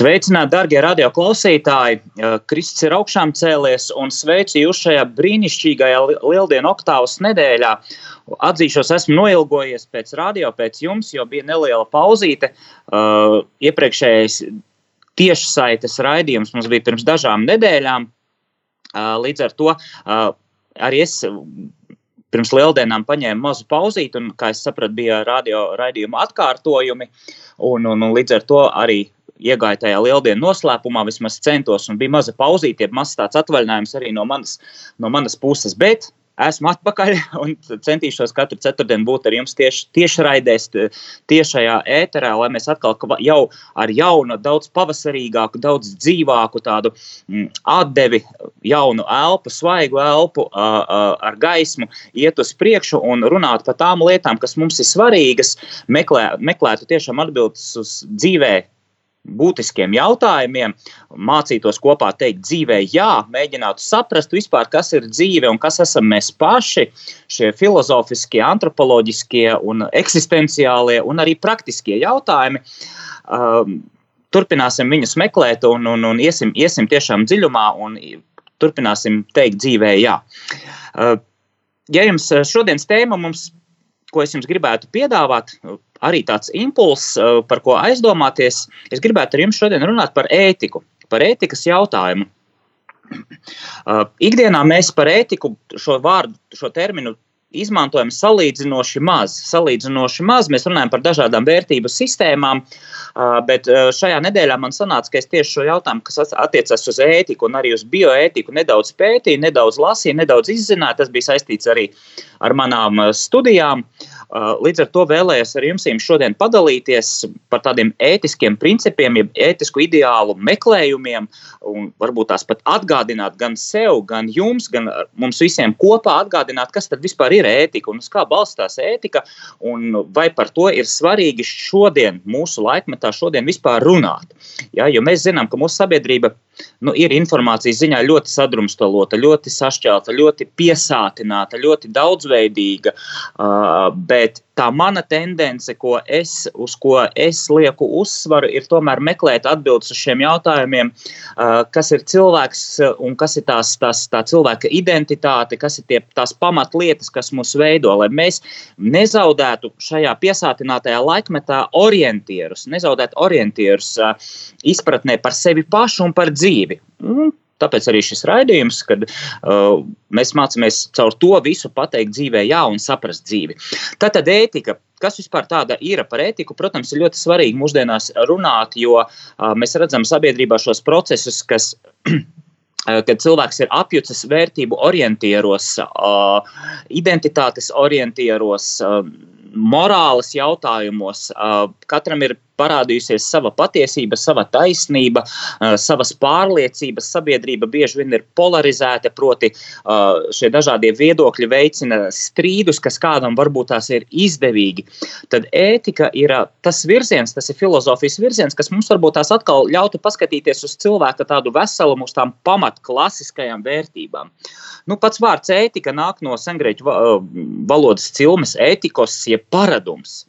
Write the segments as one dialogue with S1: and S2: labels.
S1: Sveicināti, darbie radioklausītāji! Kristus ir augšām cēlies un sveicu jūs šajā brīnišķīgajā Lieldienu oktāvas nedēļā. Atzīšos, esmu noilgojies pēc radio, pēc jums, jo bija neliela pauzīte. Uh, iepriekšējais tiešsaites raidījums mums bija pirms dažām nedēļām. Uh, līdz ar to uh, arī es pirms lieldienām paņēmu mazu pauzīti, un, kā es sapratu, bija radio raidījuma atkārtojumi. Un, un, un līdz ar to arī iegāju tajā lieldienu noslēpumā, vismaz centos, un bija maza pauzīte, mazs tāds atvaļinājums arī no manas, no manas puses. Bet esmu atpakaļ un centīšos katru ceturtdienu būt ar jums tieši, tieši raidēs, tiešajā ēterā, lai mēs atkal jau ar jaunu, daudz pavasarīgāku, daudz dzīvāku tādu mm, atdevi, jaunu elpu, svaigu elpu ar gaismu, iet uz priekšu un runāt par tām lietām, kas mums ir svarīgas, meklē, meklētu tiešām atbildes uz dzīvē būtiskiem jautājumiem, mācītos kopā teikt dzīvē, jā, mēģinātu saprast vispār, kas ir dzīve un kas esam mēs paši, šie filozofiskie, antropoloģiskie un eksistenciālie un arī praktiskie jautājumi. Um, turpināsim viņus meklēt un, un, un iesim, iesim tiešām dziļumā un turpināsim teikt dzīvē, jā. Uh, ja jums šodienas tēma mums, ko es jums gribētu piedāvāt, arī tāds impulss, eh, par ko aizdomāties. Es gribētu ar jums šodien runāt par ētiku, par ētikas jautājumu. Eh, ikdienā mēs par ētiku šo vārdu, šo terminu izmantojam salīdzinoši maz. Salīdzinoši maz. Mēs runājam par dažādām vērtību sistēmām, bet šajā nedēļā man sanāca, ka es tieši šo jautājumu, kas attiecas uz ētiku un arī uz bioētiku, nedaudz pētīju, nedaudz lasīju, nedaudz izzināju. Tas bija saistīts arī ar manām studijām. Uh, līdz ar to vēlējos ar jums šodien padalīties par tādiem ētiskiem principiem, jeb ētisku ideālu meklējumiem, un varbūt tās pat atgādināt gan sev, gan jums, gan mums visiem kopā atgādināt, kas tad vispār ir ētika un uz kā balstās ētika, un vai par to ir svarīgi šodien, mūsu laikmetā, šodien vispār runāt. Ja, jo mēs zinām, ka mūsu sabiedrība nu, ir informācijas ziņā ļoti sadrumstalota, ļoti sašķelta, ļoti piesātināta, ļoti daudzveidīga. Bet tā mana tendence, ko es, uz ko es lieku uzsvaru, ir tomēr meklēt atbildes uz šiem jautājumiem, uh, kas ir cilvēks un kas ir tās, tās tā cilvēka identitāte, kas ir tie, tās pamatlietas, kas mūs veido, lai mēs nezaudētu šajā piesātinātajā laikmetā orientierus, nezaudētu orientierus uh, izpratnē par sevi pašu un par dzīvi. Un Tāpēc arī šis raidījums, kad uh, mēs mācāmies caur to visu pateikt dzīvē, jā, un saprast dzīvi. Tātad ētika. Kas vispār tāda ir par ētiku? Protams, ir ļoti svarīgi mūsdienās runāt, jo uh, mēs redzam sabiedrībā šos procesus, kas uh, kad cilvēks ir apjucis vērtību orientieros, uh, identitātes orientieros, uh, morāles jautājumos. Katram ir parādījusies sava patiesība, sava taisnība, savas pārliecības. Sabiedrība bieži vien ir polarizēta, proti, šie dažādie viedokļi veicina strīdus, kas kādam varbūt tās ir izdevīgi. Tad ētika ir tas virziens, tas ir filozofijas virziens, kas mums varbūt tās atkal ļautu paskatīties uz cilvēka tādu veselumu, uz tām pamatklasiskajām vērtībām. Nu, pats vārds ētika nāk no sengrieķu valodas cilmes ētikos, jeb paradums.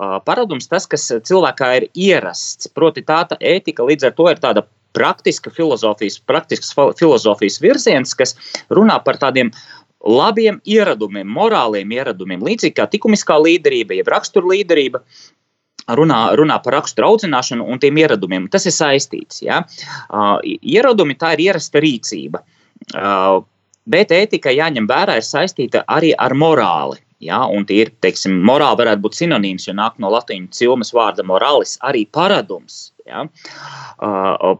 S1: Paradums tas, kas cilvēkā ir ierasts, proti tā ētika līdz ar to ir tāda praktiska filozofijas, praktisks filozofijas virziens, kas runā par tādiem labiem ieradumiem, morāliem ieradumiem, līdzīgi kā likumiskā līderība, jeb rakstura līderība. Runā, runā par raksturu audzināšanu un tiem ieradumiem. Tas ir saistīts. Ja? Uh, ieradumi tā ir ierasta rīcība. Uh, bet ētika jāņem vērā ir saistīta arī ar morāli. Ja, un tie ir, teiksim, morāli varētu būt sinonīms, jo nāk no latīņu cilmes vārda morālis, arī paradums. Ja. Uh,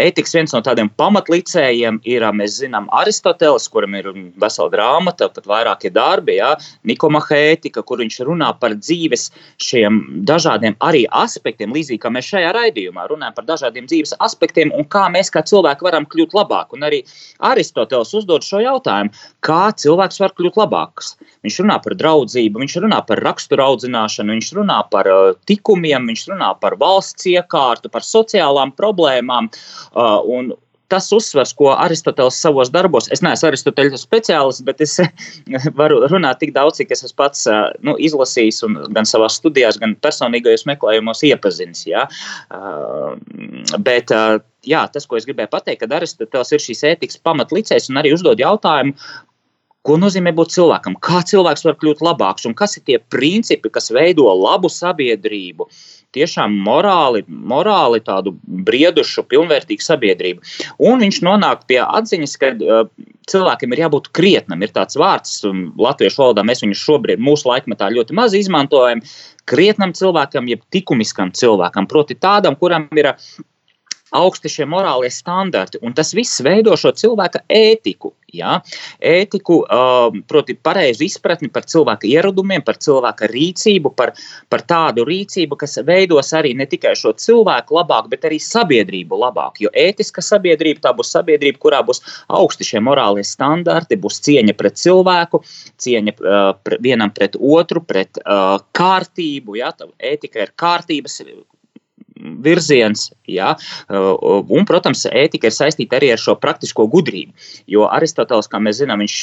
S1: ētikas viens no tādiem pamatlicējiem ir, mēs zinām, Aristoteles, kuram ir vesela grāmata, pat vairākie darbi, ja, Nikomahē ētika, kur viņš runā par dzīves šiem dažādiem arī aspektiem, līdzīgi kā mēs šajā raidījumā runājam par dažādiem dzīves aspektiem un kā mēs kā cilvēki varam kļūt labāk. Un arī Aristoteles uzdod šo jautājumu, kā cilvēks var kļūt labāks. Viņš runā par draudzību, viņš runā par raksturu audzināšanu, viņš runā par tikumiem, viņš runā par valsts iekārtu, par sociālām problēmām. Uh, un, tas uzsvers, ko Aristoteles savos darbos, es neesmu Aristoteļa speciālists, bet es varu runāt tik daudz, cik es esmu pats uh, nu, izlasījis, gan savā studijās, gan personīgajos meklējumos iepazinis. Ja? Uh, bet, uh, jā, tas, ko es gribēju pateikt, ka Aristoteles ir šīs ētikas pamatlicējs un arī uzdod jautājumu, Ko nozīmē būt cilvēkam? Kā cilvēks var kļūt labāks un kas ir tie principi, kas veido labu sabiedrību? Tiešām morāli, morāli tādu briedušu, pilnvērtīgu sabiedrību. Un viņš nonāk pie atziņas, ka uh, cilvēkiem ir jābūt krietnam. Ir tāds vārds, um, latviešu valodā mēs viņu šobrīd mūsu laikmetā ļoti maz izmantojam. Krietnam cilvēkam, jeb likumiskam cilvēkam, proti tādam, kuram ir uh, augsti šie morālie standarti, un tas viss veido šo cilvēka ētiku. Ja? Ētiku, um, proti, pareizu izpratni par cilvēka ieradumiem, par cilvēka rīcību, par, par tādu rīcību, kas veidos arī ne tikai šo cilvēku labāk, bet arī sabiedrību labāk. Jo ētiska sabiedrība tā būs sabiedrība, kurā būs augsti šie morālie standarti, būs cieņa pret cilvēku, cieņa uh, pre, vienam pret otru, pret uh, kārtību. Ja? Tā ētika ir kārtības virziens. Ja? Uh, un, protams, ētika ir saistīta arī ar šo praktisko gudrību. Jo Aristoteles, kā mēs zinām, viņš,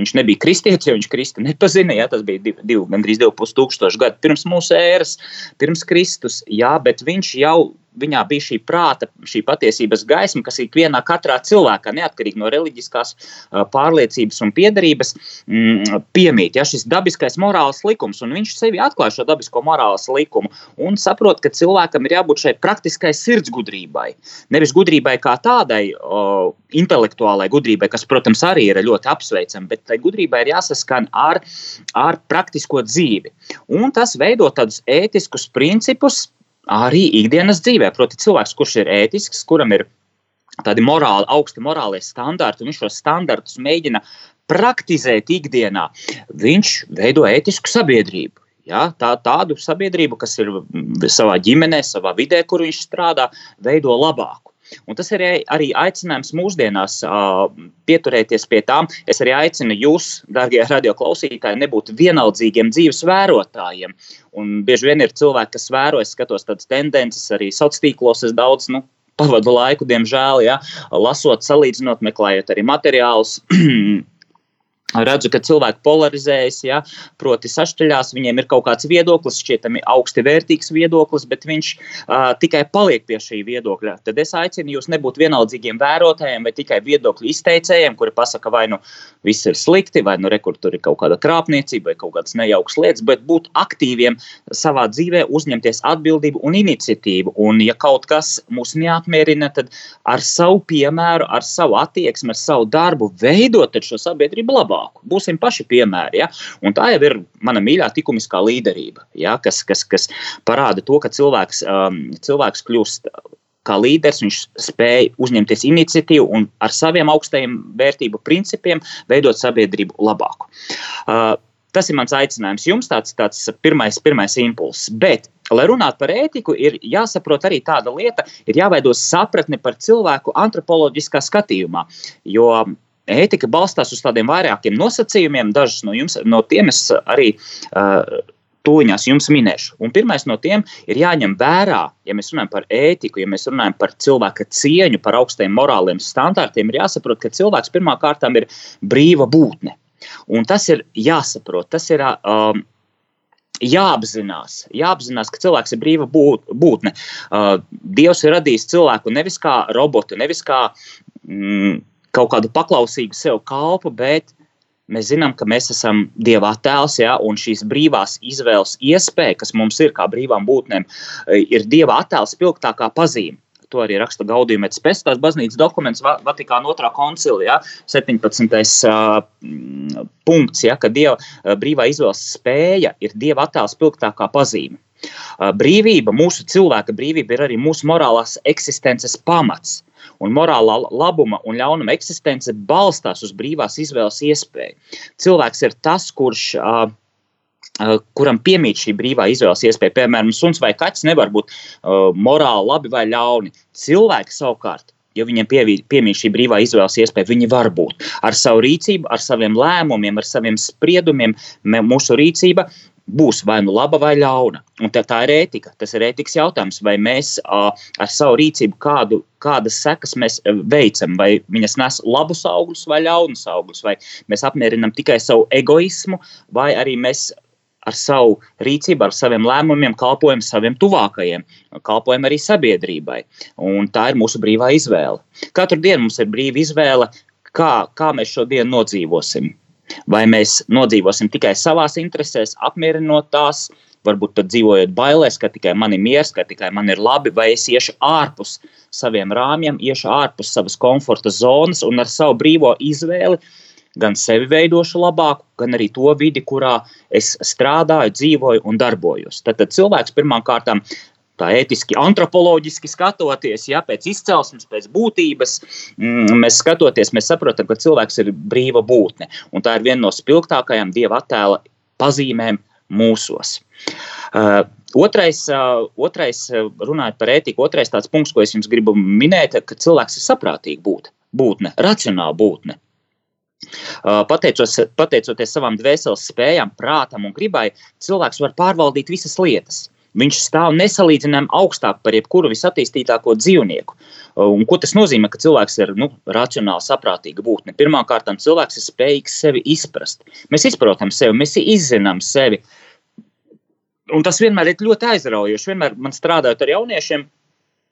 S1: viņš nebija kristietis, jo viņš Kristu nepazina. Ja? Tas bija divi, divi, gandrīz 2500 gadu pirms mūsu ēras, pirms Kristus. Ja? Bet viņš jau viņā bija šī prāta, šī patiesības gaisma, kas ikvienā katrā cilvēkā, neatkarīgi no reliģiskās pārliecības un piedarības, mm, piemīt. Ja, šis dabiskais morāls likums, un viņš sevi atklāja šo dabisko morāls likumu un saprot, ka cilvēkam ir jābūt šai praktiskai sirdsgudrībai. Nevis gudrībai kā tādai o, intelektuālai gudrībai, kas, protams, arī ir ļoti apsveicama, bet tai gudrībai ir jāsaskan ar, ar praktisko dzīvi. Un tas veido tādus ētiskus principus, arī ikdienas dzīvē. Proti, cilvēks, kurš ir ētisks, kuram ir tādi morāli, augsti morālie standarti, un viņš šos standartus mēģina praktizēt ikdienā, viņš veido ētisku sabiedrību. Ja, tā, tādu sabiedrību, kas ir savā ģimenē, savā vidē, kur viņš strādā, veido labāku. Un tas ir arī aicinājums mūsdienās uh, pieturēties pie tām. Es arī aicinu jūs, darbie radioklausītāji, nebūt vienaldzīgiem dzīves vērotājiem. Un bieži vien ir cilvēki, kas vēro, es skatos tādas tendences arī sociālos tīklos, es daudz. Nu, Pavadu laiku, diemžēl, ja, lasot, salīdzinot, meklējot arī materiālus, Redzu, ka cilvēki polarizējas, ja, proti, sašķeļās, viņiem ir kaut kāds viedoklis, šķietami augsti vērtīgs viedoklis, bet viņš uh, tikai paliek pie šī viedokļa. Tad es aicinu jūs nebūt vienaldzīgiem vērotājiem, bet tikai viedokļu izteicējiem, kuri pasaka, vai nu viss ir slikti, vai nu rekur tur ir kaut kāda krāpniecība, vai kaut kādas nejaukas lietas, bet būt aktīviem savā dzīvē, uzņemties atbildību un iniciatīvu. Un, ja kaut kas mūs neapmierina, tad ar savu piemēru, ar savu attieksmi, ar savu darbu veidot šo sabiedrību labāk labāku. Būsim paši piemēri. Ja? Un tā jau ir mana mīļā likumiskā līderība, ja? kas, kas, kas parāda to, ka cilvēks, um, cilvēks kļūst kā līderis, viņš spēja uzņemties iniciatīvu un ar saviem augstajiem vērtību principiem veidot sabiedrību labāku. Uh, tas ir mans aicinājums jums, tāds, tāds pirmais, pirmais impulss. Bet, lai runātu par ētiku, ir jāsaprot arī tāda lieta, ir jāveido sapratne par cilvēku antropoloģiskā skatījumā. Jo ētika balstās uz tādiem vairākiem nosacījumiem. Dažus no, jums, no tiem es arī uh, tūņās jums minēšu. Un pirmais no tiem ir jāņem vērā, ja mēs runājam par ētiku, ja mēs runājam par cilvēka cieņu, par augstiem morāliem standartiem, ir jāsaprot, ka cilvēks pirmkārt ir brīva būtne. Un tas ir jāsaprot, tas ir um, jāapzinās, jāapzinās, ka cilvēks ir brīva būtne. Uh, Dievs ir radījis cilvēku nevis kā robotu, nevis kā mm, kaut kādu paklausīgu sev kalpu, bet mēs zinām, ka mēs esam Dieva attēls, ja, un šīs brīvās izvēles iespēja, kas mums ir kā brīvām būtnēm, ir Dieva attēls spilgtākā pazīme. To arī raksta Gaudījumētas pēctās baznīcas dokuments Vatikāna otrā koncilijā, 17. Uh, punkts, ja, ka Dieva uh, brīvā izvēles spēja ir Dieva attēls spilgtākā pazīme. Brīvība, mūsu cilvēka brīvība ir arī mūsu morālās eksistences pamats. Un morālā labuma un ļaunuma eksistence balstās uz brīvās izvēles iespēju. Cilvēks ir tas, kurš. Uh, kuram piemīt šī brīvā izvēles iespēja. Piemēram, suns vai kaķis nevar būt uh, morāli labi vai ļauni. Cilvēki savukārt ja viņiem piemīt šī brīvā izvēles iespēja, viņi var būt ar savu rīcību, ar saviem lēmumiem, ar saviem spriedumiem. Mūsu rīcība būs vai nu laba vai ļauna. Un tā, tā ir ētika. Tas ir ētikas jautājums, vai mēs uh, ar savu rīcību kādu, kādas sekas mēs veicam, vai viņas nes labus augļus vai ļaunus augļus, vai mēs apmierinām tikai savu egoismu, vai arī mēs ar savu rīcību, ar saviem lēmumiem kalpojam saviem tuvākajiem, kalpojam arī sabiedrībai. Un tā ir mūsu brīvā izvēle. Katru dienu mums ir brīva izvēle, kā, kā mēs šo dienu nodzīvosim. Vai mēs nodzīvosim tikai savās interesēs, apmierinot tās, varbūt tad dzīvojot bailēs, ka tikai man ir miers, ka tikai man ir labi, vai es iešu ārpus saviem rāmjiem, iešu ārpus savas komforta zonas un ar savu brīvo izvēli gan sevi veidošu labāku, gan arī to vidi, kurā es strādāju, dzīvoju un darbojos. Tad, tad cilvēks pirmām kārtām tā ētiski, antropoloģiski skatoties, ja pēc izcelsmes, pēc būtības, mm, mēs skatoties, mēs saprotam, ka cilvēks ir brīva būtne. Un tā ir viena no spilgtākajām dieva attēla pazīmēm mūsos. Uh, otrais, uh, otrais, runājot par ētiku, otrais tāds punkts, ko es jums gribu minēt, ka cilvēks ir saprātīga būt, būtne, racionāla būtne. Pateicos, pateicoties savām dvēseles spējām, prātam un gribai, cilvēks var pārvaldīt visas lietas. Viņš stāv nesalīdzinājumi augstāk par jebkuru visattīstītāko dzīvnieku. Un ko tas nozīmē, ka cilvēks ir nu, racionāli saprātīga būtne? Pirmkārt, cilvēks ir spējīgs sevi izprast. Mēs izprotam sevi, mēs izzinām sevi. Un tas vienmēr ir ļoti aizraujoši. Vienmēr man strādājot ar jauniešiem,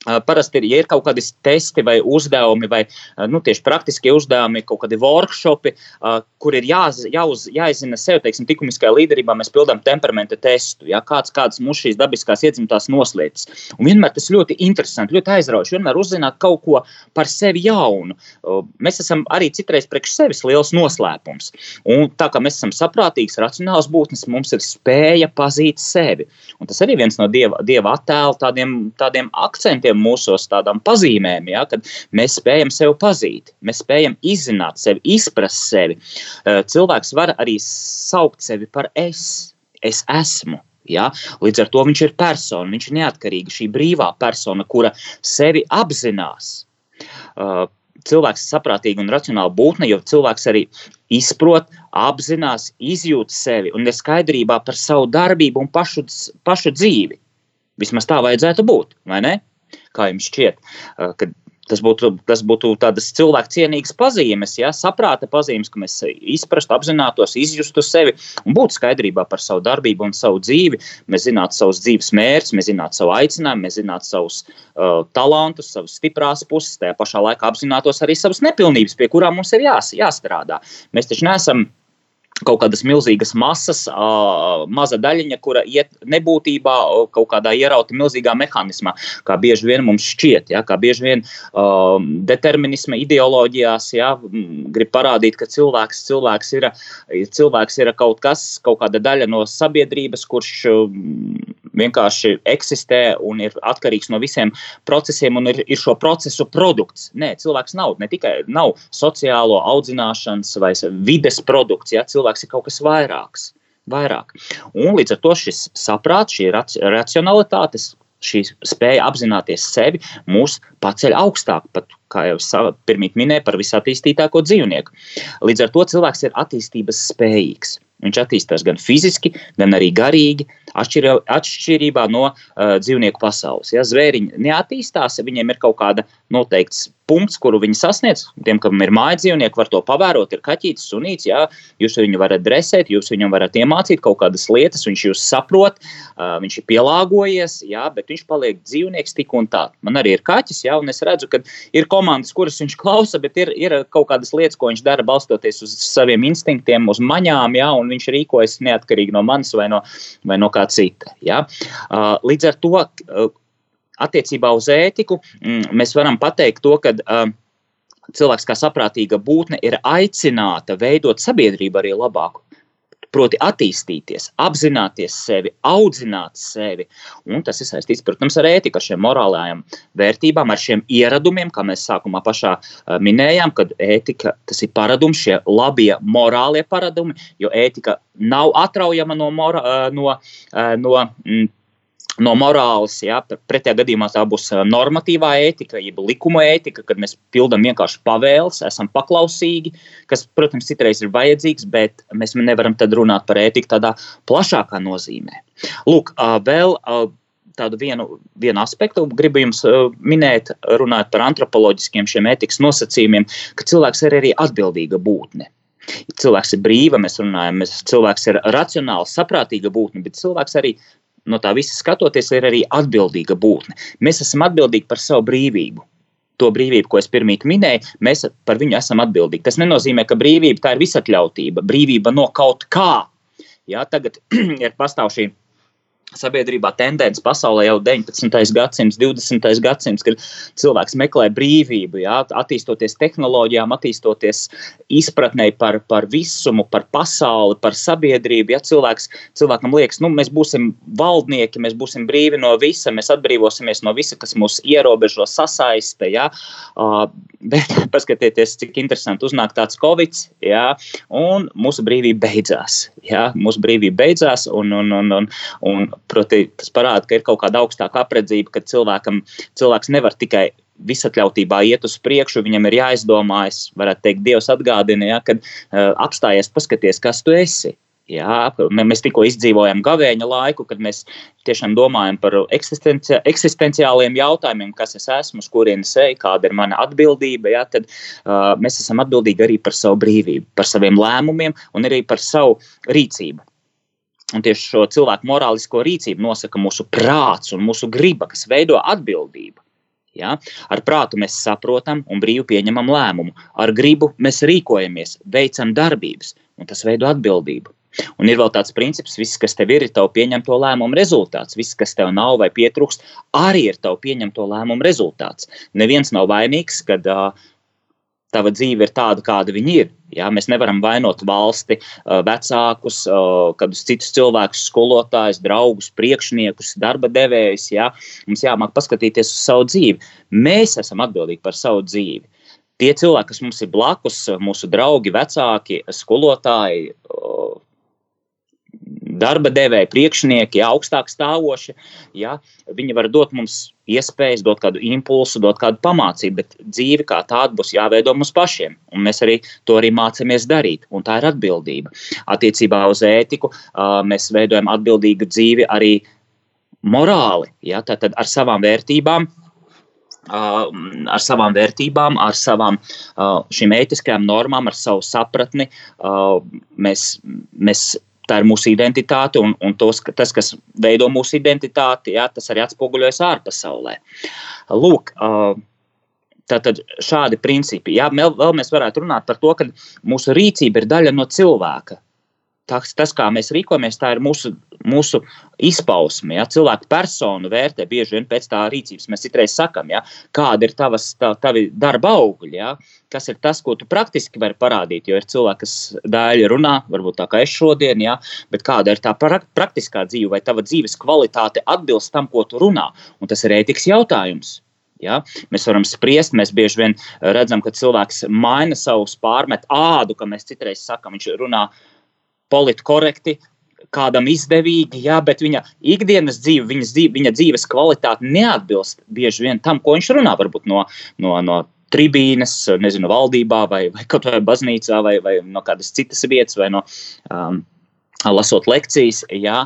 S1: Parasti, ir, ja ir kaut kādi testi vai uzdevumi, vai nu, tieši praktiskie uzdevumi, kaut kādi workshopi, kur ir jāz, jāuz, jāizzina sev, teiksim, likumiskajā līderībā, mēs pildām temperamenta testu, ja, kāds, kādas mūsu šīs dabiskās iedzimtās noslēdzas. Un vienmēr tas ļoti interesanti, ļoti aizraujoši, vienmēr uzzināt kaut ko par sevi jaunu. Mēs esam arī citreiz priekš sevis liels noslēpums. Un tā kā mēs esam saprātīgs, racionāls būtnes, mums ir spēja pazīt sevi. Un tas arī viens no dieva, dieva attēla tādiem, tādiem akcentiem tiem mūsos tādām pazīmēm, ja, kad mēs spējam sevi pazīt, mēs spējam izzināt sevi, izprast sevi. Eh, cilvēks var arī saukt sevi par es, es esmu. Ja? Līdz ar to viņš ir persona, viņš ir neatkarīga, šī brīvā persona, kura sevi apzinās. Uh, cilvēks ir saprātīga un racionāla būtne, jo cilvēks arī izprot, apzinās, izjūt sevi un ir skaidrībā par savu darbību un pašu, pašu dzīvi. Vismaz tā vajadzētu būt, vai ne? Kā jums šķiet? Kad Tas būtu, tas būtu tādas cilvēku cienīgas pazīmes, ja, saprāta pazīmes, ka mēs izprastu, apzinātos, izjustu sevi un būtu skaidrībā par savu darbību un savu dzīvi. Mēs zinātu savus dzīves mērķus, mēs zinātu savu aicinājumu, mēs zinātu savus uh, talantus, savas stiprās puses, tajā pašā laikā apzinātos arī savas nepilnības, pie kurām mums ir jās, jāstrādā. Mēs taču neesam kaut kādas milzīgas masas, maza daļiņa, kura iet nebūtībā, kaut kādā ierauta milzīgā mehānismā, kā bieži vien mums šķiet, ja, kā bieži vien uh, determinisma ideoloģijās ja, grib parādīt, ka cilvēks, cilvēks, ir, cilvēks ir kaut kas, kaut kāda daļa no sabiedrības, kurš vienkārši eksistē un ir atkarīgs no visiem procesiem un ir, ir šo procesu produkts. Nē, cilvēks nav ne tikai nav sociālo audzināšanas vai vides produkts, ja cilvēks ir kaut kas vairāks. Vairāk. Un līdz ar to šis saprāts, šī racionalitāte, šī spēja apzināties sevi, mūs paceļ augstāk, pat, kā jau pirmie minēja, par visattīstītāko dzīvnieku. Līdz ar to cilvēks ir attīstības spējīgs. Viņš attīstās gan fiziski, gan arī garīgi, atšķirībā no uh, dzīvnieku pasaules. Ja zvēriņi neattīstās, ja viņiem ir kaut kāda noteikts punkts, kuru viņi sasniedz. Tiem, kam ir mājas dzīvnieki, var to pavērot. Ir kaķis, sunīts, jā, jūs viņu varat dresēt, jūs viņam varat iemācīt kaut kādas lietas, viņš jūs saprot, uh, viņš ir pielāgojies, jā, bet viņš paliek dzīvnieks tik un tā. Man arī ir kaķis, jā, un es redzu, ka ir komandas, kuras viņš klausa, bet ir, ir kaut kādas lietas, ko viņš dara balstoties uz saviem instinktiem, uz maņām, jā, un viņš rīkojas neatkarīgi no manis vai no, vai no kā cita. Jā. Uh, līdz ar to. Uh, attiecībā uz ētiku mm, mēs varam pateikt to, ka uh, cilvēks kā saprātīga būtne ir aicināta veidot sabiedrību arī labāku. Proti, attīstīties, apzināties sevi, audzināt sevi. Un tas ir saistīts, protams, ar ētiku, ar šiem morālajām vērtībām, ar šiem ieradumiem, kā mēs sākumā pašā minējām, kad ētika tas ir paradums, šie labie morālie paradumi, jo ētika nav atraujama no, mora, no, no mm, no morāles. Ja? Pretējā gadījumā tā būs normatīvā ētika, jeb likuma ētika, kad mēs pildām vienkārši pavēles, esam paklausīgi, kas, protams, citreiz ir vajadzīgs, bet mēs nevaram tad runāt par ētiku tādā plašākā nozīmē. Lūk, vēl tādu vienu, vienu aspektu gribu jums minēt, runājot par antropoloģiskiem šiem ētikas nosacījumiem, ka cilvēks ir arī atbildīga būtne. Cilvēks ir brīva, mēs runājam, mēs, cilvēks ir racionāls, saprātīga būtne, bet cilvēks arī no tā visa skatoties, ir arī atbildīga būtne. Mēs esam atbildīgi par savu brīvību. To brīvību, ko es pirmie minēju, mēs par viņu esam atbildīgi. Tas nenozīmē, ka brīvība tā ir visatļautība, brīvība no kaut kā. Jā, tagad ir pastāv šī sabiedrībā tendence pasaulē jau 19. gadsimts, 20. gadsimts, kad cilvēks meklē brīvību, jā, attīstoties tehnoloģijām, attīstoties izpratnē par, par visumu, par pasauli, par sabiedrību. Ja cilvēks, cilvēkam liekas, nu, mēs būsim valdnieki, mēs būsim brīvi no visa, mēs atbrīvosimies no visa, kas mūs ierobežo, sasaiste. Ja, uh, bet paskatieties, cik interesanti uznāk tāds covid, ja, un mūsu brīvība beidzās. Ja, mūsu brīvība beidzās, un, un, un, un, un Proti, tas parāda, ka ir kaut kāda augstāka apredzība, ka cilvēkam, cilvēks nevar tikai visatļautībā iet uz priekšu, viņam ir jāizdomājas, varētu teikt, Dievs atgādina, ja, kad uh, apstājies, paskaties, kas tu esi. Jā, mēs tikko izdzīvojam gavēņa laiku, kad mēs tiešām domājam par eksistenci eksistenciāliem jautājumiem, kas es esmu, kurienes eju, kāda ir mana atbildība. Jā, tad uh, mēs esam atbildīgi arī par savu brīvību, par saviem lēmumiem un arī par savu rīcību. Un tieši šo cilvēku morālisko rīcību nosaka mūsu prāts un mūsu griba, kas veido atbildību. Ja? Ar prātu mēs saprotam un brīvi pieņemam lēmumu, ar gribu mēs rīkojamies, veicam darbības, un tas veido atbildību. Un ir vēl tāds princips, ka viss, kas tev ir, ir tavu pieņemto lēmumu rezultāts. Viss, kas tev nav vai pietrūkst, arī ir tavu pieņemto lēmumu rezultāts. Neviens nav vainīgs, kad uh, tava dzīve ir tāda, kāda viņa ir. Ja? Mēs nevaram vainot valsti, vecākus, kādus citus cilvēkus, skolotājus, draugus, priekšniekus, darba devējus. Ja? Mums jāmāk paskatīties uz savu dzīvi. Mēs esam atbildīgi par savu dzīvi. Tie cilvēki, kas mums ir blakus, mūsu draugi, vecāki, skolotāji, darba devēji, priekšnieki, ja, augstāk stāvoši, ja, viņi var dot mums iespējas, dot kādu impulsu, dot kādu pamācību, bet dzīve kā tāda būs jāveido mums pašiem. Un mēs arī to arī mācāmies darīt, un tā ir atbildība. Attiecībā uz ētiku mēs veidojam atbildīgu dzīvi arī morāli, ja, tātad ar savām vērtībām. Ar savām vērtībām, ar savām šīm ētiskajām normām, ar savu sapratni mēs, mēs tā ir mūsu identitāte, un, un tos, tas, kas veido mūsu identitāti, jā, tas arī atspoguļojas ārpasaulē. Lūk, Tātad šādi principi. Jā, vēl mēs varētu runāt par to, ka mūsu rīcība ir daļa no cilvēka tas, tas, kā mēs rīkojamies, tā ir mūsu, mūsu izpausme. Ja? Cilvēku personu vērtē bieži vien pēc tā rīcības. Mēs citreiz sakām, ja? kāda ir tavas, tā, tavi darba augļi, ja? kas ir tas, ko tu praktiski vari parādīt. Jo ir cilvēki, kas dēļ runā, varbūt tā kā es šodien, ja? bet kāda ir tā pra praktiskā dzīve, vai tava dzīves kvalitāte atbilst tam, ko tu runā. Un tas ir ētikas jautājums. Ja? Mēs varam spriest, mēs bieži vien redzam, ka cilvēks maina savu pārmetu ādu, kā mēs citreiz sakām. Viņš runā uh, politkorekti, kādam izdevīgi, jā, bet viņa ikdienas dzīve, viņas dzīve, viņa dzīves kvalitāte neatbilst bieži vien tam, ko viņš runā. Varbūt no, no, no tribīnes, nezinu, valdībā vai, vai kaut vai baznīcā vai, vai no kādas citas vietas vai no. Um, lasot lekcijas, jā,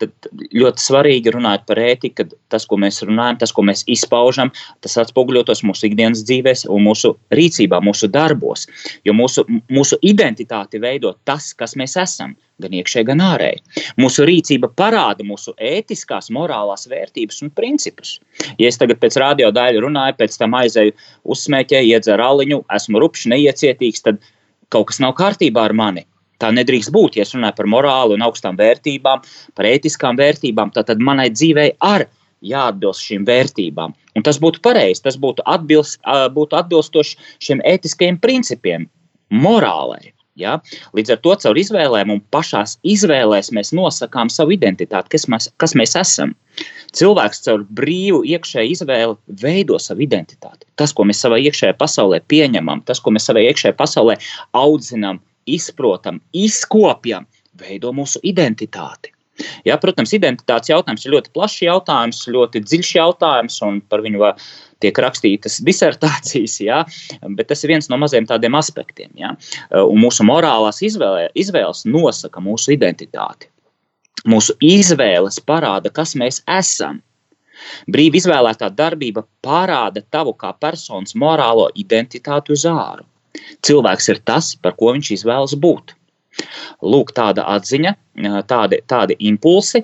S1: tad ļoti svarīgi runāt par ētiku, ka tas, ko mēs runājam, tas, ko mēs izpaužam, tas atspoguļotos mūsu ikdienas dzīvēs un mūsu rīcībā, mūsu darbos. Jo mūsu, mūsu identitāti veido tas, kas mēs esam, gan iekšēji, gan ārēji. Mūsu rīcība parāda mūsu ētiskās, morālās vērtības un principus. Ja es tagad pēc radio daļu runāju, pēc tam aizēju uzsmēķēju, iedzeru aliņu, esmu rupšs, neiecietīgs, tad kaut kas nav kārtībā ar mani Tā nedrīkst būt. Ja es runāju par morāli un augstām vērtībām, par ētiskām vērtībām, tad manai dzīvei arī jāatbilst šīm vērtībām. Un tas būtu pareizi, tas būtu, atbilst, būtu atbilstoši šiem ētiskajiem principiem, morālai. Ja? Līdz ar to caur izvēlēm un pašās izvēlēs mēs nosakām savu identitāti, kas mēs, kas mēs esam. Cilvēks caur brīvu iekšēju izvēli veido savu identitāti. Tas, ko mēs savā iekšējā pasaulē pieņemam, tas, ko mēs savā iekšējā pasaulē audzinām, izprotam, izkopjam, veido mūsu identitāti. Ja, protams, identitātes jautājums ir ļoti plašs jautājums, ļoti dziļš jautājums, un par viņu tiek rakstītas disertācijas, ja, bet tas ir viens no maziem tādiem aspektiem. Ja. Un mūsu morālās izvēle, izvēles nosaka mūsu identitāti. Mūsu izvēles parāda, kas mēs esam. Brīvi izvēlētā darbība parāda tavu kā personas morālo identitāti uz āru. Cilvēks ir tas, par ko viņš izvēlas būt. Lūk, tāda atziņa, tādi, tādi impulsi,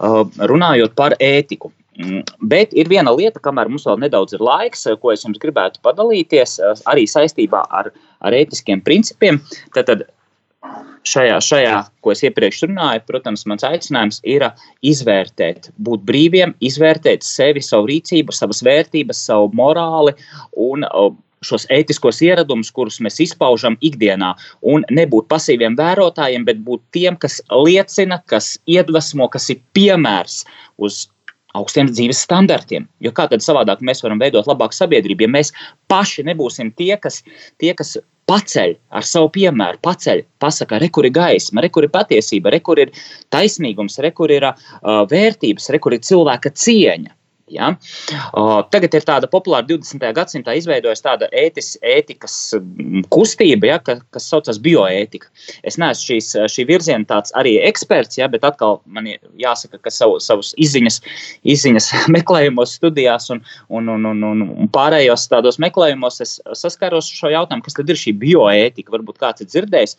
S1: runājot par ētiku. Mm, bet ir viena lieta, kamēr mums vēl nedaudz ir laiks, ko es jums gribētu padalīties, arī saistībā ar, ar ētiskiem principiem. Tad, tad šajā, šajā, ko es iepriekš runāju, protams, mans aicinājums ir izvērtēt, būt brīviem, izvērtēt sevi, savu rīcību, savas vērtības, savu morāli un šos ētiskos ieradumus, kurus mēs izpaužam ikdienā, un nebūt pasīviem vērotājiem, bet būt tiem, kas liecina, kas iedvesmo, kas ir piemērs uz augstiem dzīves standartiem. Jo kā tad savādāk mēs varam veidot labāku sabiedrību, ja mēs paši nebūsim tie, kas, tie, kas paceļ ar savu piemēru, paceļ, pasakā, re, kur ir gaisma, re, kur ir patiesība, re, kur ir taisnīgums, re, kur ir uh, vērtības, re, kur ir cilvēka cieņa. Ja? O, tagad ir tāda populāra 20. gadsimtā izveidojusies tāda ētis, ētikas kustība, ja, ka, kas saucas bioētika. Es neesmu šīs, šī virziena tāds arī eksperts, ja, bet atkal man jāsaka, ka savu, savus izziņas, izziņas meklējumos, studijās un, un, un, un, un, un pārējos tādos meklējumos es saskaros šo jautājumu, kas tad ir šī bioētika. Varbūt kāds ir dzirdējis.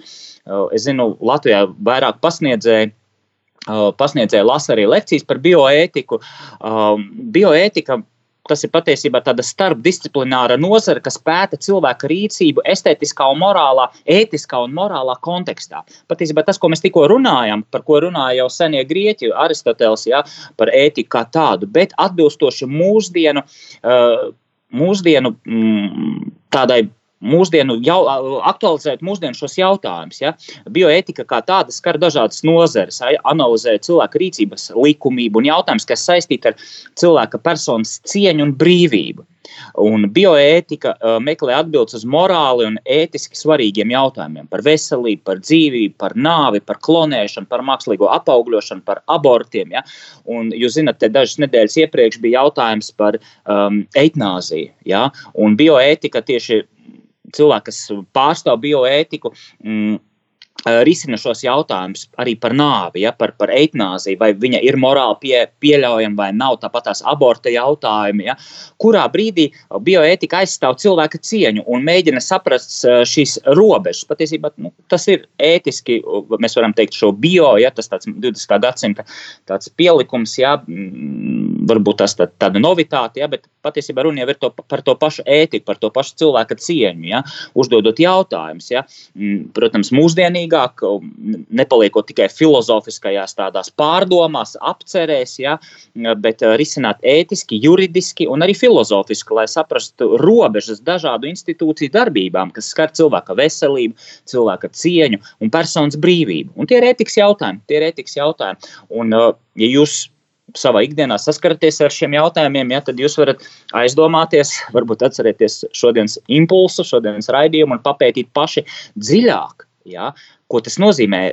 S1: Es zinu, Latvijā vairāk pasniedzēju pasniedzēja lasa arī lekcijas par bioētiku. Bioētika tas ir patiesībā tāda starpdisciplināra nozare, kas pēta cilvēka rīcību estētiskā un morālā, ētiskā un morālā kontekstā. Patiesībā tas, ko mēs tikko runājam, par ko runāja jau senie grieķi, Aristoteles, ja, par ētiku kā tādu, bet atbilstoši mūsdienu, mūsdienu mm, tādai mūsdienu, jau, aktualizēt mūsdienu šos jautājumus. Ja? Bioetika kā tāda skar dažādas nozares, analizē cilvēka rīcības likumību un jautājumus, kas saistīti ar cilvēka personas cieņu un brīvību. Un bioētika meklē atbildes uz morāli un ētiski svarīgiem jautājumiem par veselību, par dzīvību, par nāvi, par klonēšanu, par mākslīgo apaugļošanu, par abortiem. Ja? Un, jūs zināt, te dažas nedēļas iepriekš bija jautājums par um, eitnāziju. Ja? Un bioētika tieši cilvēki, kas pārstāv bioētiku. Mm, risina šos jautājumus arī par nāvi, ja, par, par eitnāziju, vai viņa ir morāli pie, pieļaujama vai nav, tāpat tās aborta jautājumi, ja, kurā brīdī bioētika aizstāv cilvēka cieņu un mēģina saprast šīs robežas. Patiesībā nu, tas ir ētiski, mēs varam teikt, šo bio, ja, tas tāds 20. gadsimta tāds pielikums, ja, varbūt tas tā, tāda novitāte, ja, bet patiesībā runa jau ir to, par to pašu ētiku, par to pašu cilvēka cieņu, ja, uzdodot jautājumus. Ja. Mm, protams, mūsdienīgāk, nepaliekot tikai filozofiskajās tādās pārdomās, apcerēs, ja, bet uh, risināt ētiski, juridiski un arī filozofiski, lai saprastu robežas dažādu institūciju darbībām, kas skar cilvēka veselību, cilvēka cieņu un personas brīvību. Un tie ir ētikas jautājumi. Tie ir ētikas jautājumi. Un, uh, ja jūs savā ikdienā saskaraties ar šiem jautājumiem, ja, tad jūs varat aizdomāties, varbūt atcerēties šodienas impulsu, šodienas raidījumu un papētīt paši dziļāk. Ja, ko tas nozīmē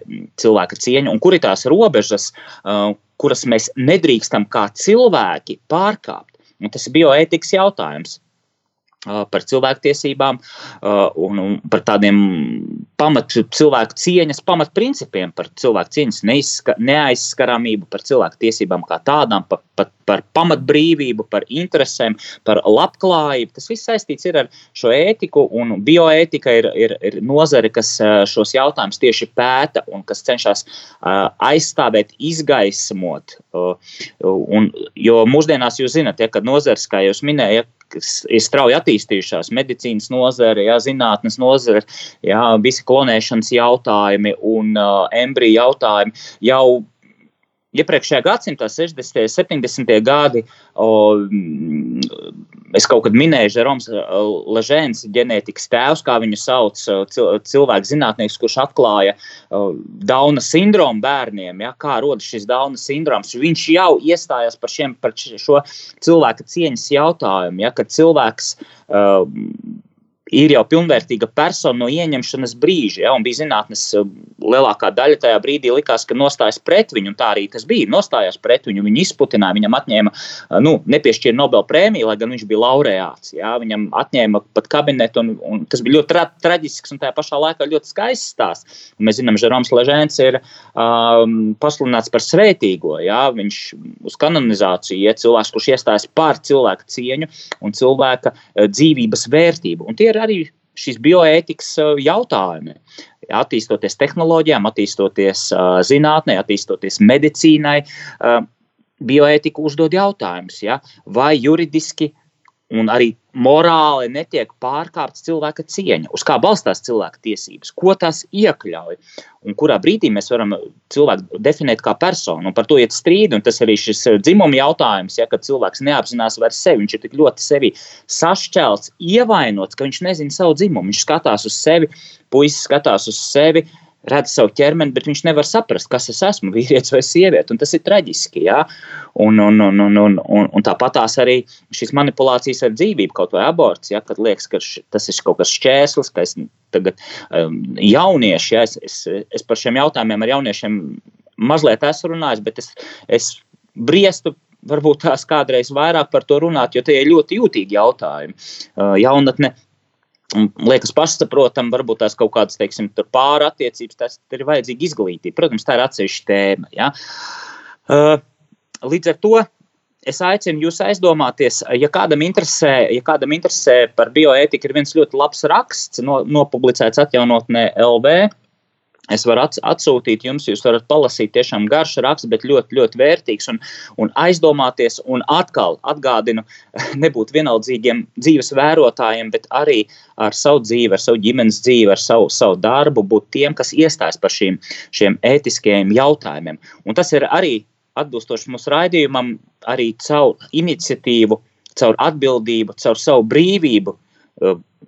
S1: cilvēka cieņa un kur ir tās robežas, uh, kuras mēs nedrīkstam kā cilvēki pārkāpt. Un tas ir bioētikas jautājums par cilvēktiesībām un, un par tādiem pamat cilvēku cieņas pamatprincipiem, par cilvēku cieņas neaizskaramību, par cilvēku tiesībām kā tādām, par, par, par pamatbrīvību, par interesēm, par labklājību. Tas viss saistīts ar šo ētiku, un bioētika ir, ir, ir nozare, kas šos jautājumus tieši pēta un kas cenšas aizstāvēt, izgaismot. Un, jo mūsdienās jūs zināt, ja, ka nozars, kā jūs minējāt, kas ir strauji attīstījušās, medicīnas nozare, jā, zinātnes nozare, jā, visi klonēšanas jautājumi un uh, embriju jautājumi jau iepriekšējā gadsimtā, 60. un 70. gadi, o, es kaut kad minēju, Žeroms Ležēns, ģenētikas tēvs, kā viņu sauc, cilvēks zinātnieks, kurš atklāja Dauna sindromu bērniem, ja, kā rodas šis Dauna sindroms. Viņš jau iestājās par, šiem, par šo cilvēka cieņas jautājumu, ja, kad cilvēks uh, ir jau pilnvērtīga persona no ieņemšanas brīža. Ja, bija zinātnes eh, lielākā daļa tajā brīdī likās, ka nostājas pret viņu, un tā arī tas bija. Nostājās pret viņu, viņu izputināja, viņam atņēma, eh, nu, nepiešķīra Nobel prēmiju, lai gan viņš bija laureāts. Ja, viņam atņēma pat kabinetu, un, un tas bija ļoti tra traģisks un tajā pašā laikā ļoti skaists stāsts. Un mēs zinām, ka Žeroms Ležēns ir um, pasludināts par svētīgo. Ja, viņš uz kanonizāciju ir ja, cilvēks, kurš iestājas par cilvēka cieņu un cilvēka uh, dzīvības vērtību. Un tie ir ir arī šīs bioētikas uh, jautājumi. Attīstoties tehnoloģijām, attīstoties uh, zinātnē, attīstoties medicīnai, uh, bioētika uzdod jautājumus, ja? vai juridiski un arī morāli netiek pārkāpta cilvēka cieņa, uz kā balstās cilvēka tiesības, ko tas iekļauj? Un kurā brīdī mēs varam cilvēku definēt kā personu. Un par to iet strīdi, un tas arī šis eh, dzimuma jautājums, ja, cilvēks neapzinās vairs sevi, viņš ir tik ļoti sevi sašķelts, ievainots, ka viņš nezina savu dzimumu, viņš skatās uz sevi, puisis skatās uz sevi redz savu ķermeni, bet viņš nevar saprast, kas es esmu, vīrietis vai sieviete. Tas ir traģiski. Ja? Un, un, un, un, un, un, un tāpat tās arī šīs manipulācijas ar dzīvību, kaut vai aborts, ja? kad liekas, ka š, tas ir kaut kas šķērslis, ka es tagad um, jaunieši, ja? es, es, es par šiem jautājumiem ar jauniešiem mazliet esmu runājis, bet es, es briestu varbūt tās kādreiz vairāk par to runāt, jo tie ir ļoti jūtīgi jautājumi. Uh, jaunatne Un liekas, pašsaprotami, varbūt tās kaut kādas, teiksim, pāri attiecības, tas ir vajadzīga izglītība. Protams, tā ir atsevišķa tēma. Ja? Uh, līdz ar to es aicinu jūs aizdomāties, ja kādam interesē, ja kādam interesē par bioētiku, ir viens ļoti labs raksts, no, nopublicēts atjaunotnē LV Es varu atsūtīt jums, jūs varat palasīt, tiešām garš raksts, bet ļoti, ļoti vērtīgs un, un aizdomāties. Un atkal atgādinu, nebūt vienaldzīgiem dzīves vērotājiem, bet arī ar savu dzīvi, ar savu ģimenes dzīvi, ar savu, savu darbu, būt tiem, kas iestājas par šīm, šiem ētiskajiem jautājumiem. Un tas ir arī atbilstoši mūsu raidījumam, arī caur iniciatīvu, caur atbildību, caur savu brīvību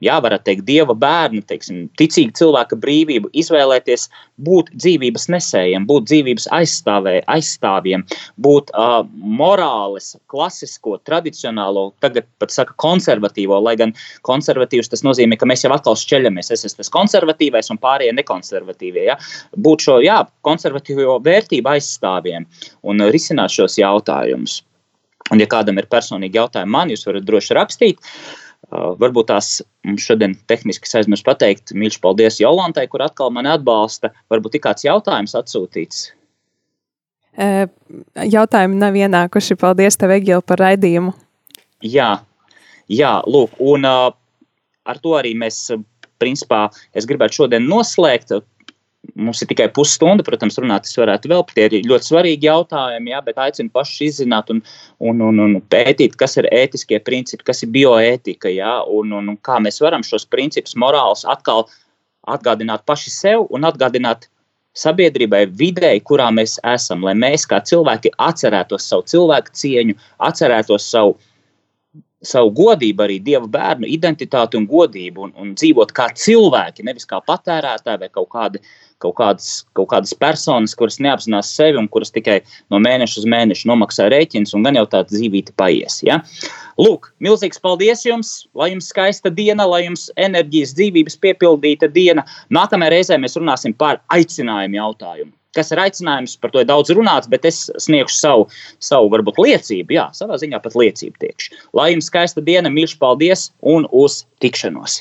S1: jā, varētu teikt, dieva bērnu, teiksim, ticīga cilvēka brīvību, izvēlēties būt dzīvības nesējiem, būt dzīvības aizstāvē, aizstāvjiem, būt uh, morāles, klasisko, tradicionālo, tagad pat saka konservatīvo, lai gan konservatīvs tas nozīmē, ka mēs jau atkal šķeļamies. Es esmu tas konservatīvais un pārējie nekonservatīvie. Ja? Būt šo jā, konservatīvo vērtību aizstāvjiem un risināt šos jautājumus. Un, ja kādam ir personīgi jautājumi man, jūs varat droši rakstīt. Uh, varbūt tās mums šodien tehniski aizmirst pateikt, mīļš, paldies Jolantai, kur atkal mani atbalsta. Varbūt ir kāds jautājums atsūtīts.
S2: Jautājumi nav ienākuši. Paldies, tev, Egīla, par raidījumu.
S1: Jā, jā lūk, un uh, ar to arī mēs, principā, es gribētu šodien noslēgt Mums ir tikai pusstunda, protams, runāt, tas varētu vēl, tie ir ļoti svarīgi jautājumi, jā, bet aicinu pašus izzināt un, un, un, un pētīt, kas ir ētiskie principi, kas ir bioētika, jā, un, un, un kā mēs varam šos principus morālus atkal atgādināt paši sev un atgādināt sabiedrībai, videi, kurā mēs esam, lai mēs kā cilvēki atcerētos savu cilvēku cieņu, atcerētos savu savu godību, arī dieva bērnu identitāti un godību, un, un dzīvot kā cilvēki, nevis kā patērētāji vai kaut kādi kaut kādas, kaut kādas personas, kuras neapzinās sevi un kuras tikai no mēneša uz mēnešu nomaksā rēķins, un gan jau tāda dzīvība paies. Ja? Lūk, milzīgs paldies jums, lai jums skaista diena, lai jums enerģijas, dzīvības piepildīta diena. Nākamajā reizē mēs runāsim par aicinājumu jautājumu. Kas ir aicinājums, par to ir daudz runāts, bet es sniegšu savu, savu varbūt liecību. Jā, savā ziņā pat liecību tiekšu. Lai jums skaista diena, mīļš, paldies un uz tikšanos!